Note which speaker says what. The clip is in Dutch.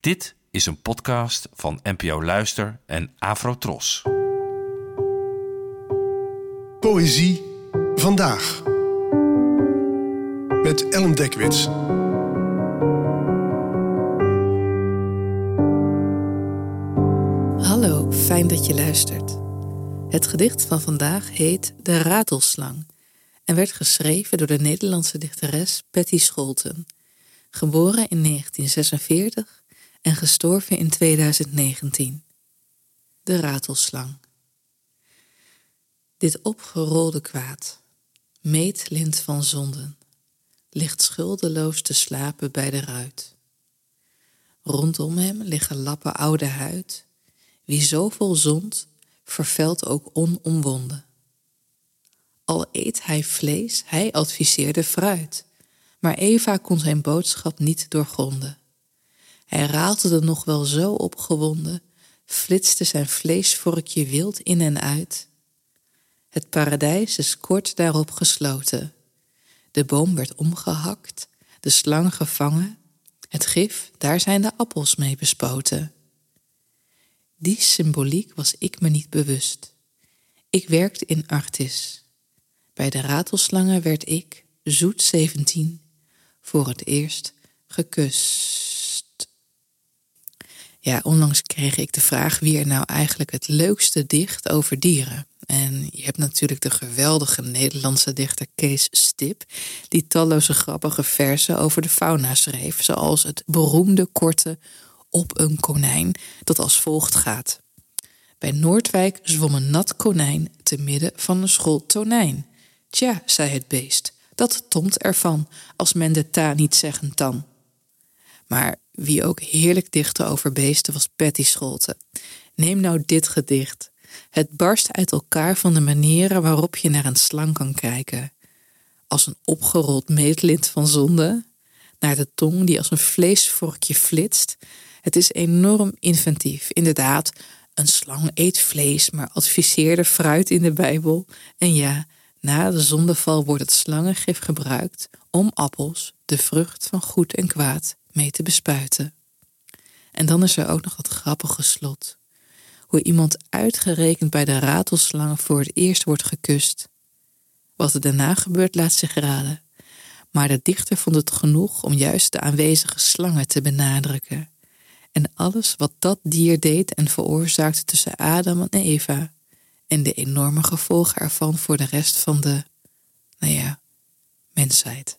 Speaker 1: Dit is een podcast van NPO Luister en Afrotros.
Speaker 2: Poëzie vandaag. Met Ellen Dekwits.
Speaker 3: Hallo, fijn dat je luistert. Het gedicht van vandaag heet De Ratelslang en werd geschreven door de Nederlandse dichteres Patty Scholten, geboren in 1946 en gestorven in 2019. De Ratelslang. Dit opgerolde kwaad, meetlint van zonden, ligt schuldeloos te slapen bij de ruit. Rondom hem liggen lappen oude huid, wie zoveel zond, vervelt ook onomwonden. Al eet hij vlees, hij adviseerde fruit, maar Eva kon zijn boodschap niet doorgronden. Hij ratelde nog wel zo opgewonden, flitste zijn vleesvorkje wild in en uit. Het paradijs is kort daarop gesloten. De boom werd omgehakt, de slang gevangen, het gif, daar zijn de appels mee bespoten. Die symboliek was ik me niet bewust. Ik werkte in Artis. Bij de ratelslangen werd ik, zoet zeventien, voor het eerst gekust. Ja, onlangs kreeg ik de vraag wie er nou eigenlijk het leukste dicht over dieren. En je hebt natuurlijk de geweldige Nederlandse dichter Kees Stip, die talloze grappige versen over de fauna schreef, zoals het beroemde korte op een konijn dat als volgt gaat. Bij Noordwijk zwom een nat konijn te midden van een school tonijn. Tja, zei het beest, dat tomt ervan, als men de ta niet zeggen tan. Maar wie ook heerlijk dichtte over beesten was Patty Scholte. Neem nou dit gedicht. Het barst uit elkaar van de manieren waarop je naar een slang kan kijken. Als een opgerold meetlint van zonde, naar de tong die als een vleesvorkje flitst. Het is enorm inventief. Inderdaad, een slang eet vlees, maar adviseerde fruit in de Bijbel. En ja, na de zondeval wordt het slangengif gebruikt om appels, de vrucht van goed en kwaad, mee te bespuiten. En dan is er ook nog dat grappige slot. Hoe iemand uitgerekend bij de ratelslangen voor het eerst wordt gekust. Wat er daarna gebeurt laat zich raden. Maar de dichter vond het genoeg om juist de aanwezige slangen te benadrukken. En alles wat dat dier deed en veroorzaakte tussen Adam en Eva en de enorme gevolgen ervan voor de rest van de, nou ja, mensheid.